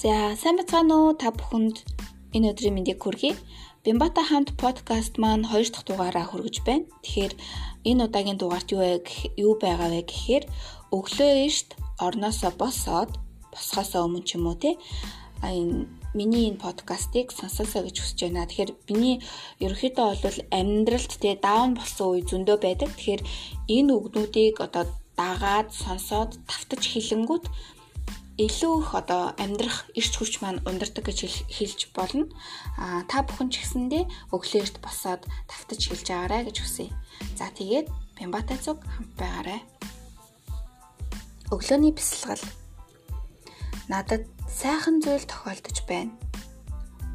За сайн бацгаана уу та бүхэнд энэ өдрийн мэндийг хүргэе. Бимбата хамт подкаст маань 2 дахь дугаараа хүргэж байна. Тэгэхээр энэ удаагийн дугаарт юу вэ юу байгаа вэ гэхээр өглөө эрт орноосоо босоод босхосоо өмнө ч юм уу те энэ миний энэ подкастыг сонсоосоо гэж хүсэж байна. Тэгэхээр миний ерөнхийдөө бол амьдралд те даун болсон үе зөндөө байдаг. Тэгэхээр энэ үгнүүдийг одоо дагаад сонсоод тавтаж хилэнгүүт илүү их одоо амьдрах эрч хүч маань ундардаг гэж хэлж болно. А та бүхэн ч гэсэндээ өглөөрт босоод тавтаж хэлж байгаарай гэж хүсье. За тэгээд Бямбатай цуг хамт байгаарай. Өглөөний бясалгал. Надад сайхан зүйл тохиолдож байна.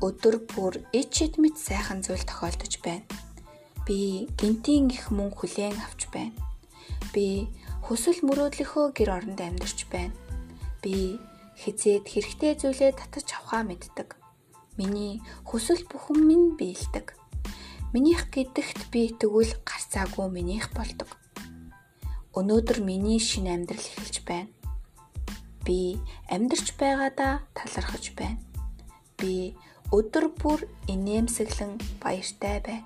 Өдөр бүр ичэд мэд сайхан зүйл тохиолдож байна. Би гинтийн их мөнгө хүлээн авч байна. Би хүсэл мөрөөдлөхөө гэр оронд амьдарч байна би хизээд хэрэгтэй зүйлээ татаж авахаа мэддэг. Миний хүсэл бүхэн минь биелдэг. Минийх гэдэгт би тэгвэл гарцаагүй минийх болдог. Өнөөдөр миний шинэ амьдрал эхэлж байна. Би амьдарч байгаадаа талархаж байна. Би өдөр бүр инээмсэглэн баяртай байна.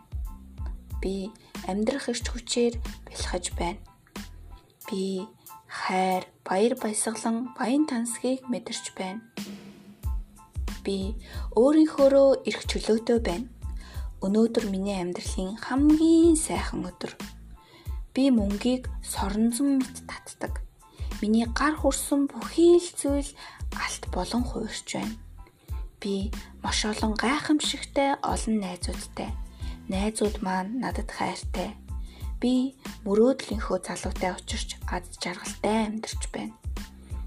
Би амьдрах эрч хүчээр бэлхэж байна. Би хайр, баяр баясгалан, баян тансгийг мэдэрч байна. Би өөрийнхөөрөө эрх чөлөөтэй байна. Өнөөдөр миний амьдралын хамгийн сайхан өдөр. Би мөнгийг соронзон мэт татдаг. Миний гар хүрсэн бүхий л зүйл алт болон хуурч байна. Би маш олон гайхамшигтай олон найзуудтай. Найзууд маань надад хайртай би мөрөөдлийнхөө залуутай учирч ад жаргалтай амьдарч байна.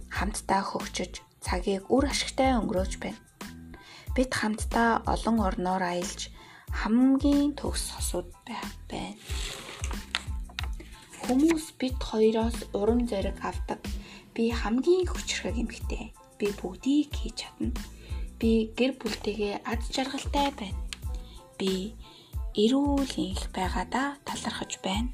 Хамтдаа хөгжиж, цагийг үр ашигтай өнгөрөөж байна. Бид хамтдаа олон орноор аялж хамгийн төгс хосууд байна. Хүмүүс бид хоёроос урам зориг авдаг. Би хамгийн хүчрхэг эмэгтэй. Би бүгдийг хийж чадна. Би гэр бүлтэйгээ ад жаргалтай байна. Би эрүүл инх байгаадаа талархаж байна.